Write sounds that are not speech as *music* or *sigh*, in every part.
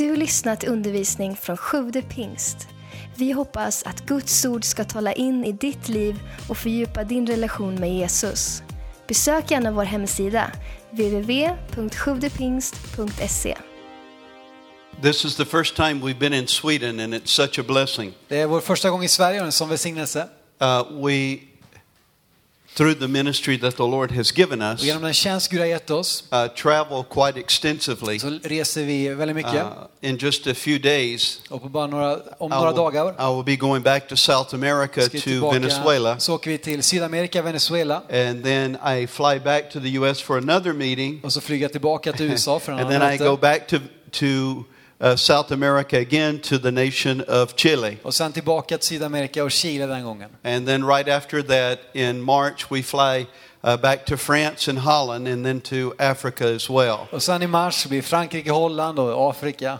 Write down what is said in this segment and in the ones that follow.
Du lyssnat till undervisning från Sjude pingst. Vi hoppas att Guds ord ska tala in i ditt liv och fördjupa din relation med Jesus. Besök gärna vår hemsida, www.sjuvdepingst.se. This is the first time we've been in Sweden, and it's such a blessing. Det är vår första gång i Sverige och en sån välsignelse. Uh, we, through the ministry that the Lord has given us, genom den tjänst Gud har gett oss uh, travel quite extensively. så reser vi väldigt mycket. Uh, in just a few days, Och på bara några, om I några will, dagar I will be going back to South America to Venezuela, så åker vi till Sydamerika, Venezuela. and then I fly back to the U.S. for another meeting, Och så flyger jag tillbaka till *laughs* USA för en and annan then I go möte. back to to uh, South America again to the nation of Chile. Och sen tillbaka till Sydamerika och Chile den gången. And then right after that, in March, we fly uh, back to France and Holland and then to Africa as well. Och sen i mars blir Frankrike, Holland och Afrika.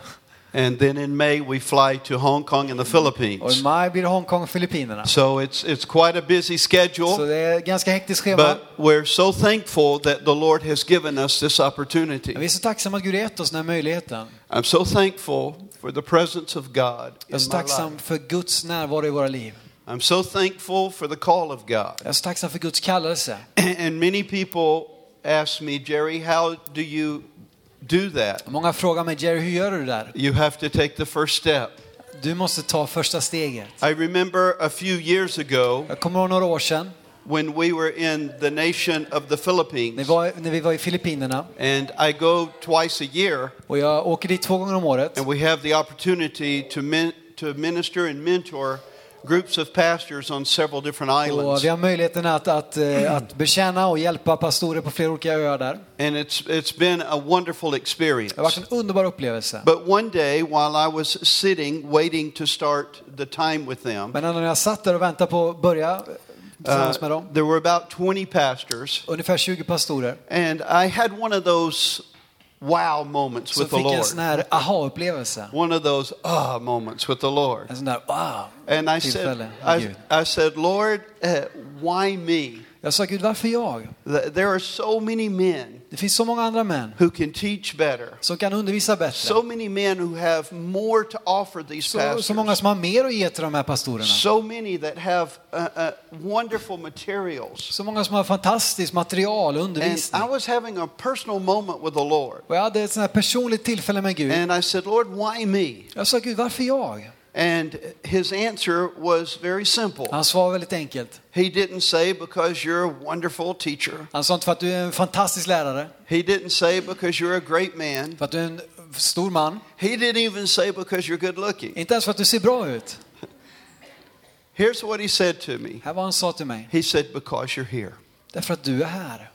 And then in May, we fly to Hong Kong and the Och i Philippines. maj blir det Hongkong och Filippinerna. So it's, it's quite a busy Så schedule, det är ganska hektiskt schema. but we're so thankful that the Lord has given us this opportunity. Vi är så tacksamma att Gud gett oss den här möjligheten. I'm so thankful for the presence of God Jag är så tacksam för Guds närvaro i våra liv. I'm so thankful for the call of God. Jag är så tacksam för Guds kallelse. *clears throat* And many people ask me, Jerry, how do you do that? Många frågar mig, Jerry, hur gör du det där? You have to take the first step. Du måste ta första steget. I remember a few years ago Jag kommer ihåg några år sedan, when we were in the nation of the när vi Philippines, var, när vi var i Filippinerna. and I go twice a year, Och jag åker dit två gånger om året. and we have the opportunity to, min- to minister and mentor groups of pastors on several different Och islands. vi har möjligheten att, att, eh, att betjäna och hjälpa pastorer på flera olika öar där. And it's, it's been a wonderful experience. Det har varit en underbar upplevelse. But one day, while I was sitting waiting to start the time with them, Men när jag satt där och väntade på att börja eh, uh, there were about 20 pastors, ungefär 20 pastorer, and I had one of those wow moments with the fick jag en Lord. sån här aha-upplevelse. One of those ah moments with the Lord. En sån där wow And I said, I, I said, Lord, uh, why me? Jag sa Gud, varför jag? Th- There are so many men Det finns så många andra män who can teach better. som kan undervisa bättre. So many men who have more to offer these Så, så många som har mer att ge till de här pastorerna. So many that have uh, uh, wonderful materials. Så många som har fantastiskt material och And undervisning. I was having a personal moment with the Lord. Och jag hade ett sånt här personligt tillfälle med Gud. And I said, Lord, why me? Jag sa Gud, varför jag? And his answer was very simple. Väldigt enkelt. He didn't say because you're a wonderful teacher. Han sa inte för att du är en fantastisk lärare, He didn't say because you're a great man. för att du är en stor man, He didn't even say because you're good looking. inte ens för att du ser bra ut. *laughs* Here's what he said to me. Här han sa till mig, He said, because you're here. därför att du är här.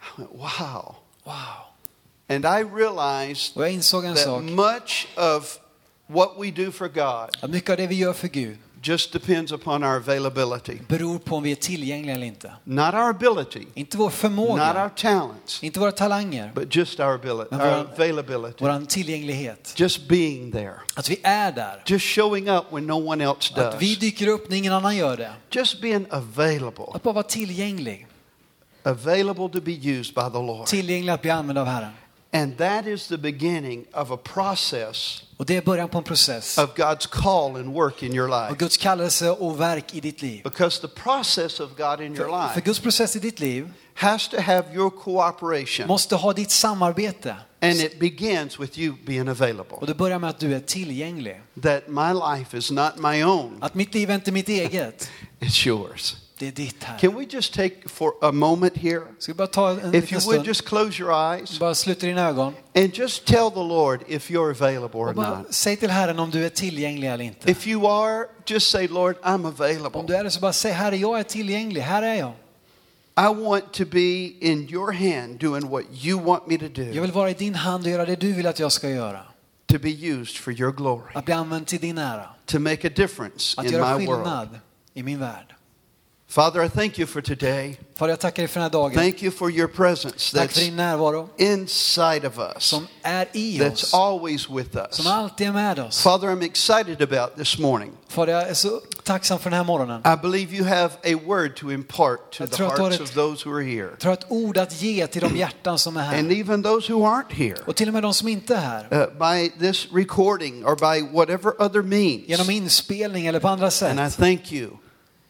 I went, wow. Wow. And I realized Och jag insåg en that sak, much of what we do for God att mycket av det vi gör för Gud just depends upon our availability. beror på om vi är tillgängliga eller inte. Not our ability, Inte vår not förmåga, our talents, inte våra talanger, but just our ability, Men our availability. vår tillgänglighet. Just being there. Att vi är där. Just showing up when no one else Att vi does. dyker upp när ingen annan gör det. Just being available. Att bara vara tillgänglig. Available to be used by the Lord. Tillgänglig att bli använd av Herren. And that is the beginning of a process Och det är början på en process. of God's call and work in your Och life. Guds kallelse och verk i ditt liv. Because the process of God in your För, för life Guds process i ditt liv has to have your cooperation. måste ha ditt samarbete. And it begins with you being Och available. det börjar med att du är tillgänglig. That my life is not my own, Att mitt liv är inte mitt eget. *laughs* it's yours. Det är ditt här. Can we just take for a moment here? Ska vi bara ta en If you would just close your eyes Bara sluta dina ögon. and just tell the Lord if you're available or not. säg till Herren om du är tillgänglig eller inte. If you are, just say, Lord, I'm Om available. du är det så bara säg Herre, jag är tillgänglig. Här är jag. I want to be in your hand doing what you want me to Jag do vill vara i din hand och göra det du vill att jag ska göra. to be used for your glory, Att bli använd till din ära. to make a difference Att in göra my world. skillnad i min värld. Father, I thank you for today. Fader, jag tackar dig för den här dagen. Thank you for your presence Tack för that's din närvaro inside of us, som är i that's oss. always with us. Som alltid är med oss. Father, I'm excited about this morning Fader, jag är så tacksam för den här morgonen. I believe you have a word to impart to the hearts ett- of those who are here, Jag tror att ord att ge till de hjärtan som är and här. even those who aren't here, Och till och med de som inte är här. uh, by this recording or by whatever other means. Genom inspelning eller på andra And I sätt. thank you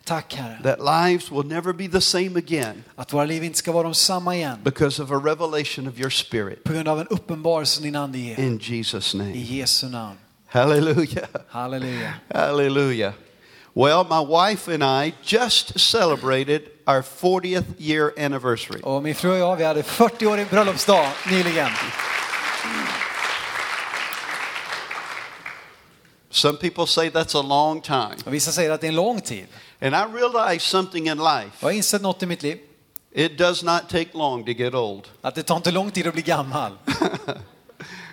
Tack Herre. that lives will never be the same again Att våra liv inte ska vara de samma igen. because of a revelation of your Spirit. På grund av en uppenbarelse din ande ger. In Jesus' I name. Jesu namn. Hallelujah. Halleluja. Hallelujah. Well, my wife and I just celebrated our 40th year anniversary. Och min fru och jag, vi hade 40-årig bröllopsdag nyligen. Some people say that's a long time. Och vissa säger att det är en lång tid. And I realized something in life. Jag har insett något i mitt liv. It does not take long to get old. *laughs* Att det tar inte lång tid att bli gammal.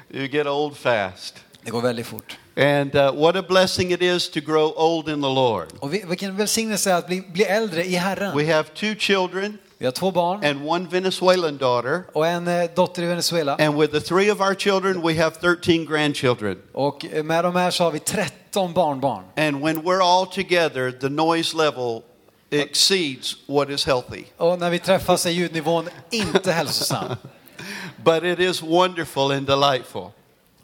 You get old fast. Det går väldigt fort. And uh, what a blessing it is to grow old in the Lord. Och vi- vilken välsignelse att bli, bli äldre i Herren. We have two children Vi har två barn and one Venezuelan daughter. och en eh, dotter i Venezuela. And with the three of our children, we have 13 grandchildren. Och eh, med de här så har vi 13 barnbarn. And when we're all together, the noise level exceeds what is healthy. Och när vi träffas är ljudnivån inte hälsosam. *laughs* But it is wonderful and delightful.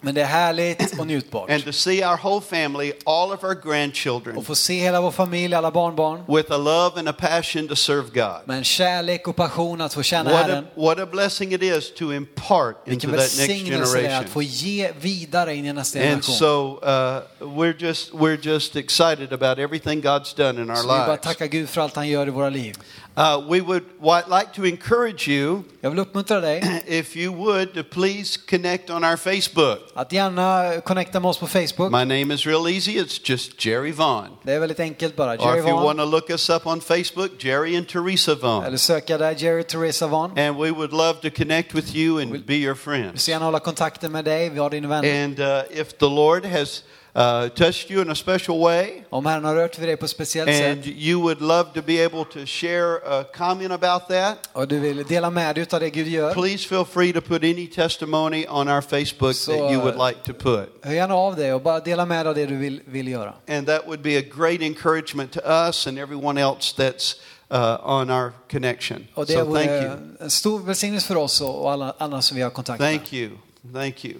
Men det är härligt och njutbart. And to see our whole family, all of our grandchildren, Och få se hela vår familj, alla barnbarn, with a love and a passion to serve God. med en kärlek och passion att få tjäna What a, Herren. what a blessing it is to impart into that next är att generation. få ge vidare in i nästa And generation. so uh, we're just we're just excited about everything God's done in our Så vi bara lives. tacka Gud för allt han gör i våra liv. Uh, we would like to encourage you, Jag vill uppmuntra dig *clears throat* if you would, to please connect on our Facebook. att gärna connecta med oss på Facebook. My name is real easy. It's just Jerry Vaughn. Det är väldigt enkelt bara. Or Jerry if you want to look us up on Facebook, Jerry and Teresa Vaughn. Eller söka där Jerry Teresa Vaughn. And we would love to connect with you and be your Vi friends. ska gärna hålla kontakten med dig. Vi har din vän. And uh, if the Lord has uh, touched you in a special way, Om Herren har rört vid dig på speciellt and sätt you would love to be able to share a comment about that, och du vill dela med dig av det Gud gör. please feel free to put any testimony on our Facebook So, that you would like to put. Hör gärna av dig och bara dela med dig av det du vill, vill göra. And that would be a great encouragement to us and everyone else that's uh, on our connection. Och det So thank you. en stor välsignelse för oss och och alla andra som vi har kontakt med. Thank you. Thank you.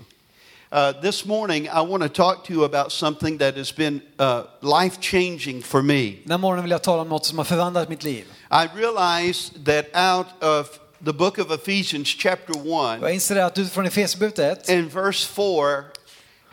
Uh, this morning, I want to talk to you about something that has been uh, life changing for me. Den här morgonen vill jag tala om något som har förvandlat mitt liv. I realized that out of the book of Ephesians, chapter 1, Jag inser att utifrån Efesierbrevet 1 in verse 4,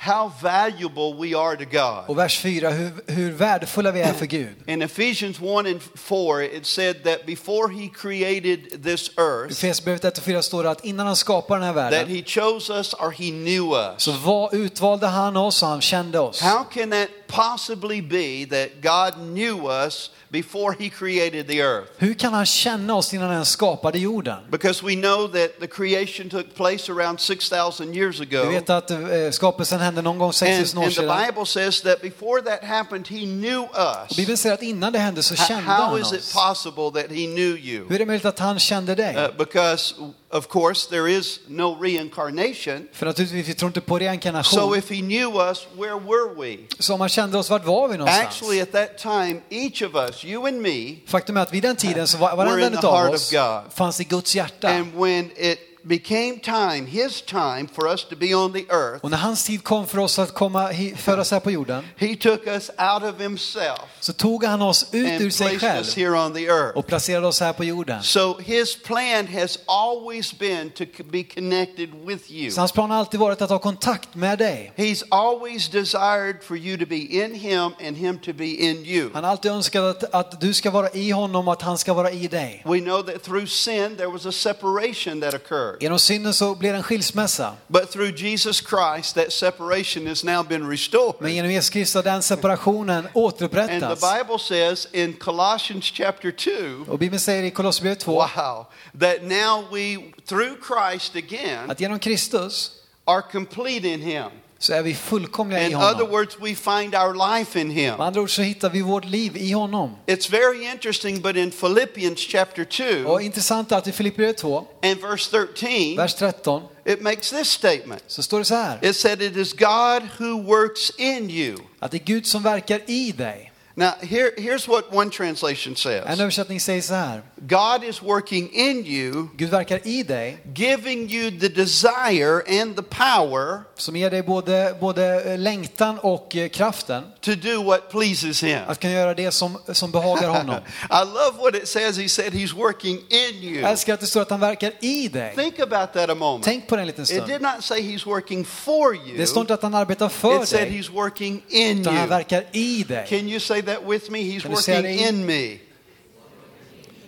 how valuable we are to God. och vers 4 hur, hur värdefulla vi är för Gud. In Ephesians 1 and 4, it said that before he created this I earth, Efesierbrevet 1 och 4 står det att innan han skapade den här that världen he chose us or he knew us. så var, utvalde han oss och han kände oss. How can that possibly be that God knew us before he created the earth? Hur kan han känna oss innan han skapade jorden? Because we know that the creation took place around 6,000 years Vi ago. vet att eh, skapelsen hände någon gång And, 6000 år and the sedan. Bible says that before that happened, he knew Och us. Bibeln säger att innan det hände så kände How han is it oss. possible that he knew you? Hur är det möjligt att han kände dig? Uh, because, of course, there is no reincarnation. För naturligtvis, vi tror inte på So reinkarnation. if he knew us, where were we? Så om han kände oss, vart var vi någonstans? Actually, at that time, each of us, you and me, Faktum är att vid den tiden så var varenda en av oss fanns i Guds hjärta. and when it became time, his time, for us to be on the earth, Och när hans tid kom för oss att komma, födas här på jorden he took us out of himself så tog han oss ut ur sig själv us here on the earth. och placerade oss här på jorden. So his plan has always been to be connected with you. Så hans plan har alltid varit att ha kontakt med dig. He's always desired for you to be in him and him to be in you. Han har alltid önskat att, att du ska vara i honom och att han ska vara i dig. We know that through sin there was a separation that occurred. Genom synden så blir det en skilsmässa. But through Jesus Christ, that separation has now been restored. Men genom Jesus Kristus har den separationen And the återupprättats. Bible says in Colossians chapter 2, Och Bibeln säger i Kolosserbrevet 2 wow, that now we, through Christ again, att genom Kristus are complete in Him. Så är vi fullkomliga i In other honom. words, we find our life in Him. Med andra ord så hittar vi vårt liv i honom. It's very interesting, but in Philippians chapter 2 Och intressant att i Filipperbrevet 2, and verse 13, vers 13, it makes this statement. så står det så här. It said, It is God who works in you. Att det är Gud som verkar i dig. Now, here, here's what one translation En says översättning säger så här. God is working in you, Gud verkar i dig giving you the desire and the power som ger dig både, både eh, längtan och eh, kraften to do what pleases Him. att kunna göra det som, som behagar honom. *laughs* I love what it says. He said He's working in you. Jag älskar att det står att han verkar i dig. Think about that a moment. Tänk på det en liten It stund. did not say He's working for you, Det står inte att han arbetar för it said dig, He's working in utan han you. verkar i dig. Can you say that with me? He's Kan du säga working in me.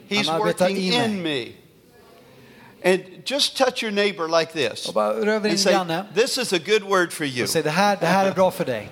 He's working in me. And just touch your neighbor like this. Och bara rör vid And say, This is a good word for you. och säg det här, det här är bra för dig.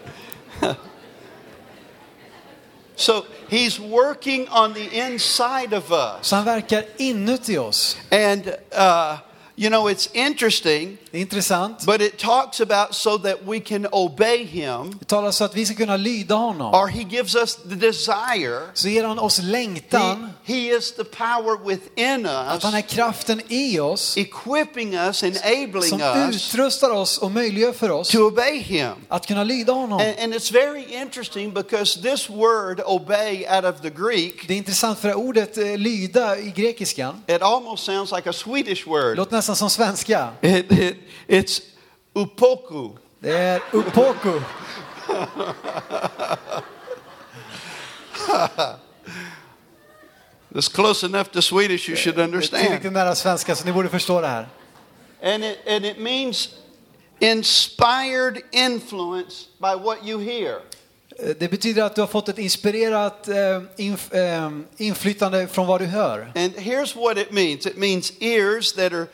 So he's working on the inside of us. Så han verkar inuti oss. And, uh, you know, it's interesting, intressant. but it talks about so that we can obey him, Det talar så att vi ska kunna lyda honom. or he gives us the desire. Så ger han oss He, längtan, he is the power within att han är us, kraften i oss equipping us, enabling som us utrustar oss och möjliggör för oss to obey him. att kunna lyda honom. And, and it's very interesting because this word obey out of the Greek, Det är intressant för ordet eh, lyda i grekiskan it almost sounds like a Swedish word. nästan som svenska. It, it, it's upoku. Det är upoku. *laughs* It's close enough to Swedish you should Det är understand. tillräckligt nära svenska så ni borde förstå det här. And it, and it means inspired influence by what you hear. Det betyder att du har fått ett inspirerat eh, inf, eh, inflytande från vad du hör. And here's what it means it means ears that are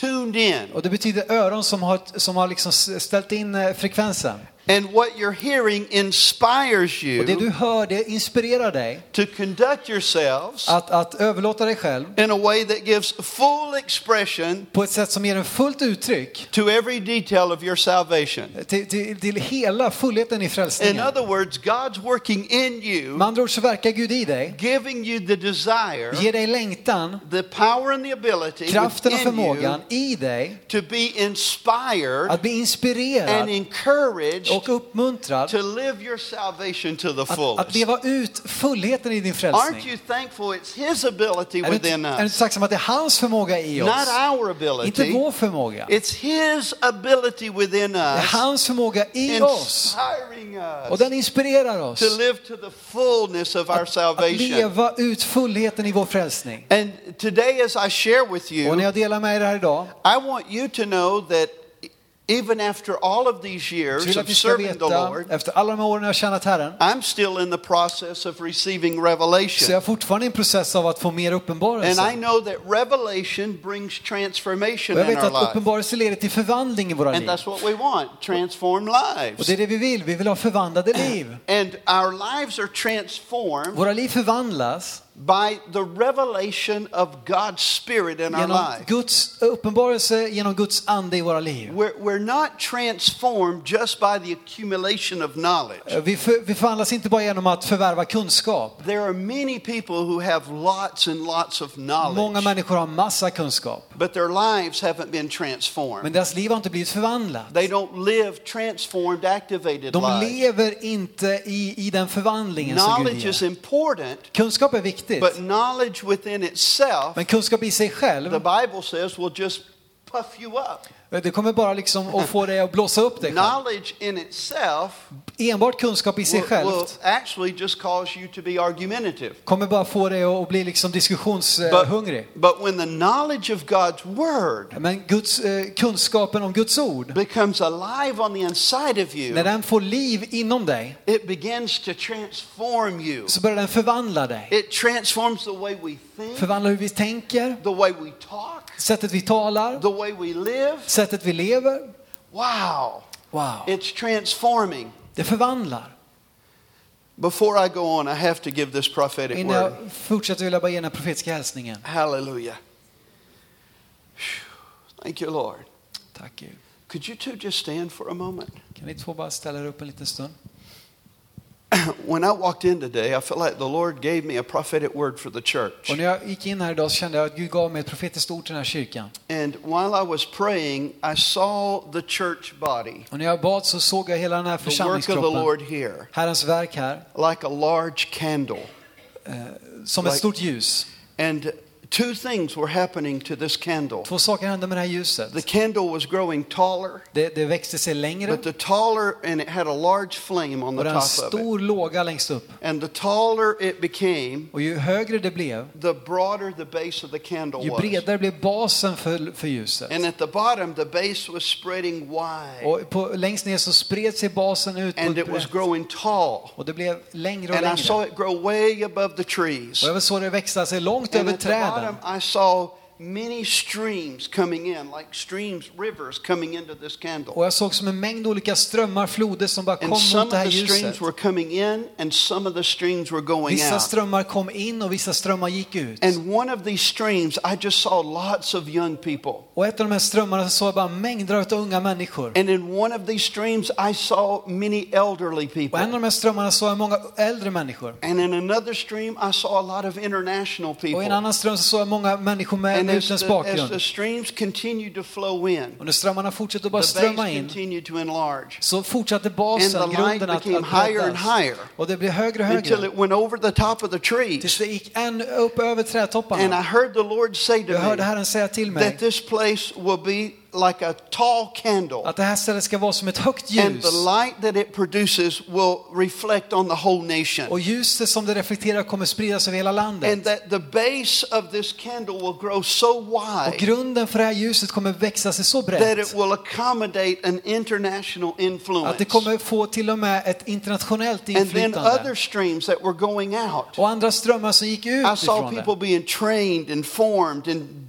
tuned in. Och det betyder öron som har, som har liksom ställt in eh, frekvensen. And what you're hearing inspires Och det du you hör, det inspirerar dig to conduct yourselves att, att överlåta dig själv in a way that gives full expression på ett sätt som ger en fullt uttryck to every detail of your salvation. till, till, till hela fullheten i In frälsningen. other words, God's working in you, Med andra ord så verkar Gud i dig, giving you the desire, ger dig längtan, the power and the ability kraften och you förmågan i dig to be inspired att bli and inspirerad encouraged och uppmuntrad to live your salvation to the att, att fullest. leva ut fullheten i din Aren't frälsning. you thankful it's His ability Är inte, within är du inte us, tacksam att det är hans förmåga i not oss? our Inte ability? vår förmåga. It's His ability within Det är us, hans förmåga i oss. Och us den inspirerar oss to live to the fullness of our att salvation. leva ut fullheten i vår frälsning. And today, as I share with Och när you, jag delar med er det här idag I want you to know that even after all of these så years of serving the Lord, efter alla de åren jag tjänat Herren, I'm still in the process of receiving så är revelation. jag fortfarande i en process av att få mer And I uppenbarelse. know that revelation brings transformation Och jag in vet our att uppenbarelse leder till förvandling i våra And liv. that's what we want transformed Och lives. det är det vi vill. Vi vill ha förvandlade liv. And our lives are transformed Våra liv förvandlas by the revelation of God's Spirit in our genom life. Guds uppenbarelse, genom Guds ande i våra liv. We're, we're not transformed just by the accumulation of knowledge. Vi, för, vi förvandlas inte bara genom att förvärva kunskap. There are many people who have lots and lots of Många knowledge, människor har massa kunskap, but their lives haven't been men transformed. deras liv har inte blivit förvandlat. They don't live transformed, activated De lives. lever inte i, i den förvandlingen som Gud Knowledge is ger. important, Kunskap är viktigt, but knowledge within itself, men kunskap i sig the Bible says, will just puff you up. Det kommer bara liksom att få dig att blåsa upp dig själv. Knowledge in itself Enbart kunskap i sig argumentative. kommer bara få dig att bli liksom diskussionshungrig. But, but when the knowledge of God's word Men Guds, eh, kunskapen om Guds ord, becomes alive on the inside of you, när den får liv inom dig, it begins to transform you. så börjar den förvandla dig. It transforms the way we think, Förvandla hur vi tänker, the way we talk, sättet vi talar, the way we live. Sättet vi lever. Wow, Wow, it's transforming. det förvandlar. Before I go on, I have to give this prophetic Innan word. jag fortsätter vill jag bara ge den här profetiska hälsningen. Hallelujah. Phew. Thank you, Lord. Tack Gud. Could you two just stand for a moment? Kan ni två bara ställa er upp en liten stund? *clears throat* when I walked in today, I felt like the Lord gave me a prophetic word for the church. Och när jag gick in här idag så kände jag att Gud gav mig ett profetiskt ord till den här kyrkan. And while I was praying, I saw the church body, Och när jag bad så såg jag hela den här the work of the församlingskroppen, Lord here, Herrens verk här, like a large candle. som ett Like- stort ljus. And two things were happening to this candle. Två saker hände med det här ljuset. The candle was growing taller, Det, det växte sig längre but the taller, and it had a large flame on och the en top of it. stor låga längst upp. And the taller it became, Och ju högre det blev, the broader the base of the candle ju was. bredare blev basen för, för ljuset. And at the bottom, the base was spreading wide, Och på, längst ner så spred sig basen ut and it was growing tall. Och det blev längre och And I längre. saw it grow way above the trees. Och jag såg det växa sig långt över at the bottom, träden. I saw many streams coming in, like streams, rivers coming into this candle. Och jag såg som en mängd olika strömmar, floder som bara kom And some mot det of här the streams ljuset. were coming in, and some of the streams were going Vissa out. strömmar kom in och vissa strömmar gick ut. And one of these streams, I just saw lots of young people. Och ett av de här strömmarna så såg jag bara mängder av unga människor. And in one of these streams, I saw many elderly Och en av people. de här strömmarna såg jag många äldre människor. And in another stream, I saw a lot of international Och i en people. annan ström så såg jag många människor med, And as the, as bakgrund. the streams continued to flow in, Och när strömmarna fortsatte att bara strömma in continued to enlarge så fortsatte And basen, the light grunden att, became att higher and higher Och det blev högre och until högre. it went over the top of the Tills trees. det gick en upp över And I trädtopparna. heard the Lord say to Jag hörde Herren säga till mig that this place will be like a tall candle. att det här stället ska vara som ett högt And ljus. the light that it produces will reflect on the whole nation. Och ljuset som det reflekterar kommer spridas över hela landet. And that the base of this candle will grow so Och wide grunden för det här ljuset kommer växa sig så that brett it will accommodate an international att influence. det kommer få till och med ett internationellt And then inflytande. other streams that were going out. Och andra strömmar som gick ut I saw people being trained and formed and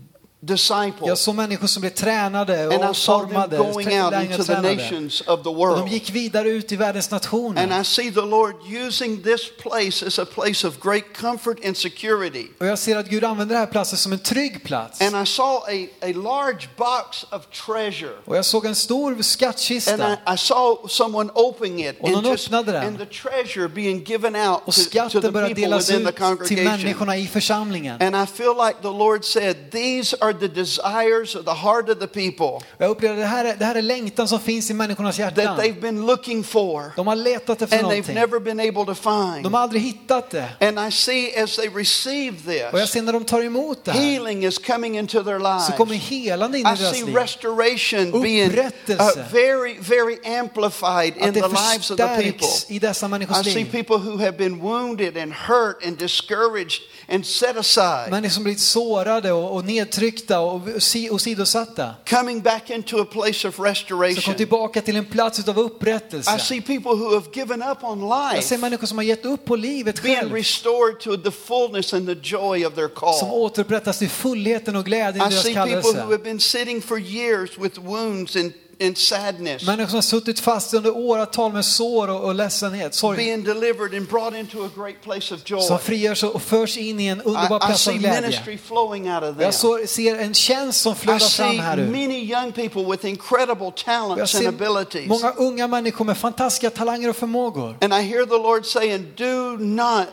discipled. Jag såg människor som blev tränade And I och formade, going out into the nations of the Och de world. gick vidare ut i världens And nationer. I see the Lord using this place as a place of great comfort and security. Och jag ser att Gud använder den här platsen som en trygg plats. And I saw a, a large box of treasure. Och jag såg en stor And skattkista. I, I saw someone opening it Och and, någon öppnade den. and the treasure being given out Och to, to the skatten började delas ut till människorna i församlingen. And I feel like the Lord said, These are the desires of the heart of the people Jag upplevde det här, är- det här är längtan som finns i människornas that hjärtan. they've been looking for De har letat efter and they've någonting. never been able to find. De har aldrig hittat det. And I see as they receive Och jag this, ser när de tar emot det här healing is coming into their så kommer lives. helande in I i deras see liv. restoration being uh, very, very amplified in the lives of the people. i I see people who have been wounded and hurt and discouraged and set aside Människor som blivit sårade och, och nedtryckta och si- åsidosatta. coming back into a place of Som kom restoration. tillbaka till en plats I upprättelse. see people who have given up on Jag ser life människor som har gett upp på livet being själv. restored to the fullness and the joy of their Som call. återupprättas till fullheten och glädjen i I deras see people who kallelse. have been sitting for years with wounds and, and sadness Människor som har suttit fast under åratal med sår och, och ledsenhet, sorg. being delivered and brought into a great place of joy. Som frigörs och förs in i en underbar plats av glädje. ministry flowing out of them. Jag så, ser en tjänst som flödar fram här ur. many young people with incredible Och Jag talents and ser abilities. många unga människor med fantastiska talanger och förmågor. And I hear the Lord saying, Do not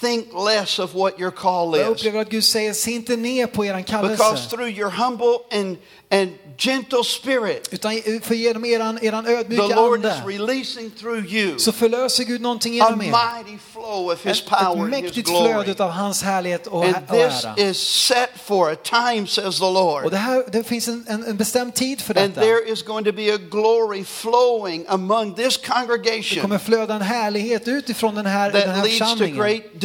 think less of what your call Och Jag is. upplever att Gud säger, se inte ner på eran Because kallelse. through your humble and, and gentle spirit, Utan för genom eran, eran the ödmjuka Lord is ande releasing through you så förlöser Gud någonting a genom er. mighty flow of His power ett and His mäktigt glory. flöde av hans härlighet och, And och this ära. is set for a time, says the Och Lord. det, här, det finns en, en, en bestämd tid för And detta. there is going to be a glory flowing among this Det kommer congregation flöda en härlighet utifrån den här, den that här leads to församlingen.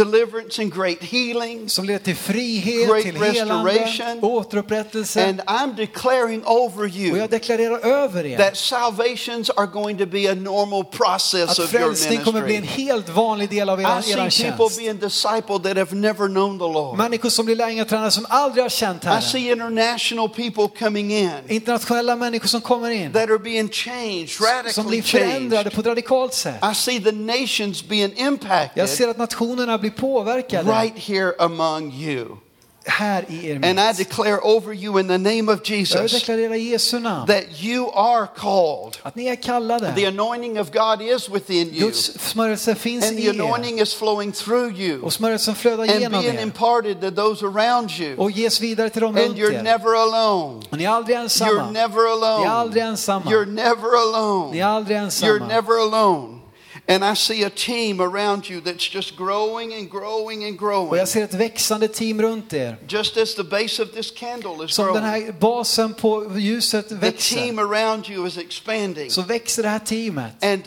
Deliverance and great healing. Som leder till frihet, great till helande, restoration. återupprättelse. And I'm declaring over Och you jag deklarerar över er that salvations are going to be a normal process att of your frälsning kommer bli en helt vanlig del av I er, see er people tjänst. being discipled that have never known the Lord. Människor som blir lärjungatränare som aldrig har känt I Herren. see international people coming in Internationella människor som kommer in. that are being changed, Som radically blir förändrade på ett radikalt sätt. I see the nations being Jag impacted ser att nationerna blir påverkade. right here among you. här i er And I declare over you in the name of Jag Jesus deklarerar Jesu namn that you are called. att ni är kallade. The anointing of God is within you. Guds smörjelse finns And i the er anointing is flowing through you och smörjelsen flödar and genom being er imparted to those around you. och ges vidare till dem And runt you're er. never alone. Och ni är aldrig You're ensamma. never Ni är alone. aldrig ensamma. You're never alone. Ni är aldrig You're ensamma. never alone. And I see a team around you that's just growing and growing and Och growing. jag ser ett växande team runt er. Just as the base of this candle is Som den growing, här basen på ljuset the växer team around you is expanding. så växer det här teamet. And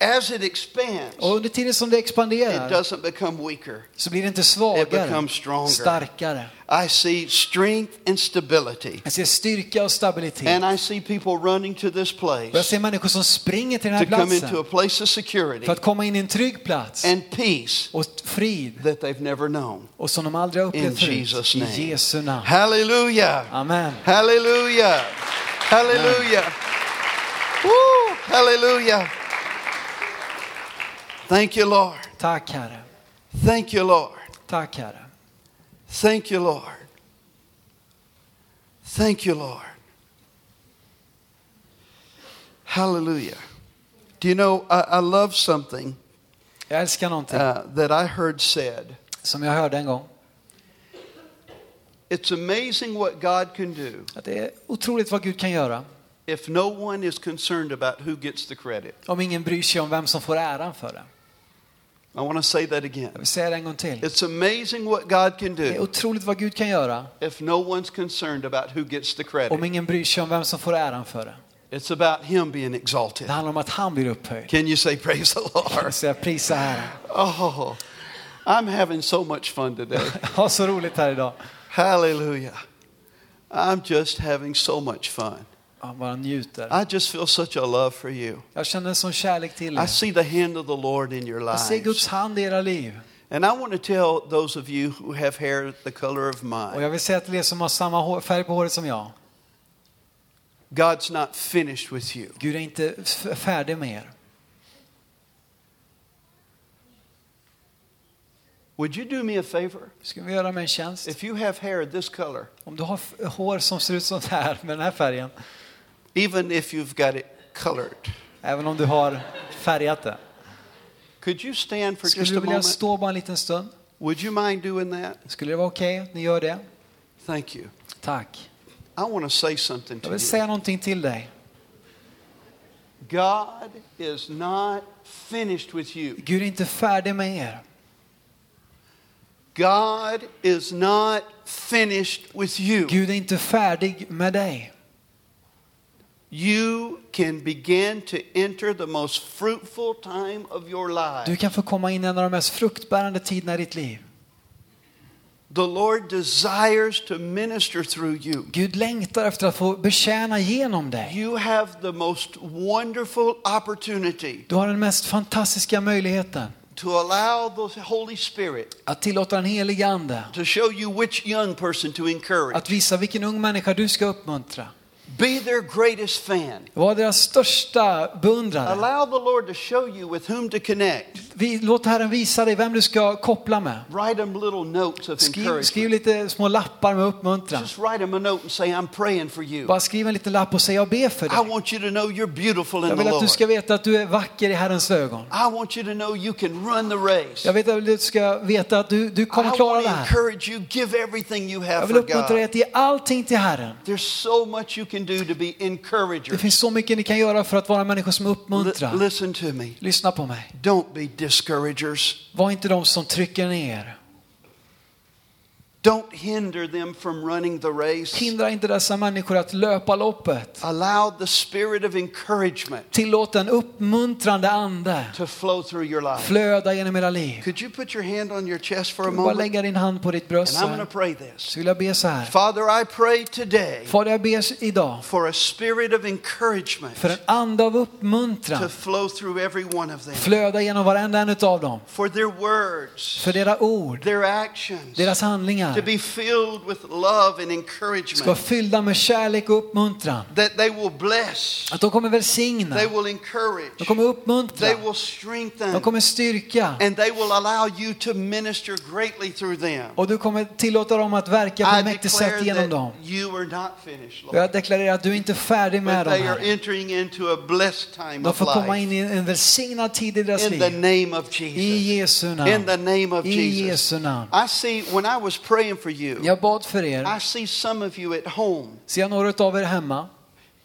as it expands, Och under tiden som det it expanderar doesn't become weaker. så blir det inte It svagare, starkare. I see strength and stability. Jag ser styrka och stabilitet. And I see people running to this Och jag place ser människor som springer till den här to come into platsen a place of security för att komma in i en trygg plats and peace och frid that they've never known. och som de aldrig har upplevt förut. Jesus' I. Jesu namn. Hallelujah. Amen. Hallelujah. Hallelujah. Woo. Thank you, Lord. Tack Herre. Thank you, Lord. Tack Herre. Thank you, Lord. Thank you, Lord. Hallelujah. Do you know, I, I love something Jag älskar någonting uh, that I heard said. som jag hörde en gång. It's amazing what God can do Att det är otroligt vad Gud kan göra if no one is concerned about who gets the credit. om ingen bryr sig om vem som får äran för det. I want to say that again. Jag vill säga det en gång till. It's amazing what God can Det är do otroligt vad Gud kan göra if no one's concerned about who gets the om credit. ingen bryr sig om vem som får äran för det. It's about Him being exalted. Det handlar om att han blir upphöjd. Can you say praise the Lord? Så jag prisar Herren. Oh, I'm having so much fun today. *laughs* Har så roligt här idag. Hallelujah. I'm just having so much fun. Jag bara njuter. I just feel such a love for you. Jag känner en sån kärlek till I er. see the hand of the Lord in your Jag ser lives. Guds hand i era liv. And I want to tell those of you who have hair the color of Och mine, jag vill säga till er som har samma hår- färg på håret som jag. God's not finished with you. Gud är inte f- färdig med er. Would you do me a favor? Ska vi göra mig en tjänst? If you have hair this color, Om du har f- hår som ser ut det här med den här färgen. Even if you've got it colored, Även om du har färgat det. could you stand for Skulle just du vilja moment? stå bara en liten stund? Would you mind doing that? Skulle det vara okej att ni gör det? Thank you. Tack. I want to say something Jag vill you. säga någonting till dig. God is not finished with you. Gud är inte färdig med er. God is not finished with you. Gud är inte färdig med dig. You can begin to enter the most fruitful time of your Du life. kan få komma in i en av de mest fruktbärande tiderna i ditt liv. The Lord desires to minister through you. Gud längtar efter att få betjäna genom dig. You have the most wonderful opportunity Du har den mest fantastiska möjligheten to allow the Holy Spirit att tillåta den helige Ande to show you which young person to encourage. att visa vilken ung människa du ska uppmuntra. Be their greatest fan. Var deras största beundrare. Allow the Lord to show you with whom to connect. Vi, låt Herren visa dig vem du ska koppla med. Write them little notes of Skriv, encouragement. skriv lite små lappar med uppmuntran. Just write them a note and say, I'm praying for you. Bara skriv en liten lapp och säg jag ber för I dig. want you to know you're beautiful in Jag vill att du ska veta att du är vacker i Herrens ögon. I want you to know you can run the race. Jag vet att du ska veta att du, du I kommer klara want det to här. encourage you, give everything you Jag have vill for uppmuntra dig att ge allting till Herren. There's so much you can to Det finns så mycket ni kan göra för att vara människor som uppmuntrar. listen to me. Lyssna på mig. Don't be discouragers. Var inte de som trycker ner. Don't hinder them from running the race. Hindra inte dessa människor att löpa loppet. Allow the spirit of encouragement Tillåt en uppmuntrande ande to flow through your life. flöda genom era liv. Could you put your hand on your chest for a Bara moment? lägga din hand på ditt And bröst. I'm så going to pray this. Så vill jag be så här. Father, I pray today Fader, jag ber idag for a spirit of encouragement för en ande av to uppmuntran flow through every one of them. flöda genom varenda en av dem. For their words, För deras ord, their actions, deras handlingar, här be filled with love and ska vara encouragement. fyllda med kärlek och uppmuntran. That they will bless, Att de kommer välsigna, they will encourage, de kommer uppmuntra, they will strengthen, de kommer styrka and they will allow you to minister greatly through them. och du kommer tillåta dem att verka på ett mäktigt sätt genom dem. you are not finished, Lord. jag deklarerar att du inte är färdig med But dem they are entering into a blessed time De får komma in i en välsignad tid i deras liv. name of I. Jesu In namn. the name of I Jesus. Jesu namn. I see, when I was praying for you, Jag bad för er. I see some of you at home Ser jag några av er hemma.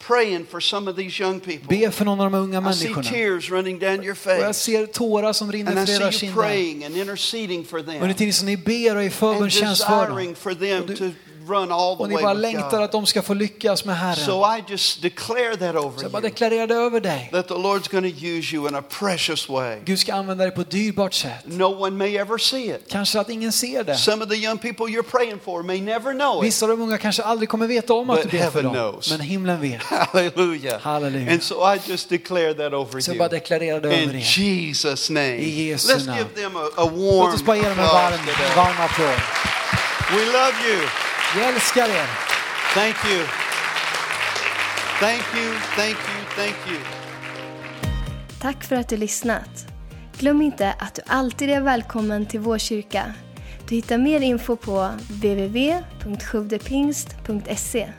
praying for some of these young people. Be för någon av de unga I see människorna. tears running down your Och jag face. ser tårar som rinner för era kinder. praying and interceding for them. Under tiden som ni ber och är förbundstjänst för dem. Run all the Och ni bara längtar att de ska få lyckas med Herren. So I just declare that Så over jag bara deklarerar det över dig. That the Lord's going to use you in a precious way. Gud ska använda dig på ett dyrbart sätt. No one may ever see it. Kanske att ingen ser det. Some of the young people you're praying for may never know it. Vissa av de unga kanske aldrig kommer veta om att du ber för dem. knows. Men himlen vet. *laughs* Hallelujah. Hallelujah. And so I just declare that over Så jag bara deklarerar det över In er. Jesus' name. I Jesu Let's namn. give them a, a Låt oss bara ge dem en varm, varm applåd. We love you. Jag älskar er. Thank you. Thank you, thank you, thank you. Tack för att du lyssnat. Glöm inte att du alltid är välkommen till vår kyrka. Du hittar mer info på www.sjuvdepingst.se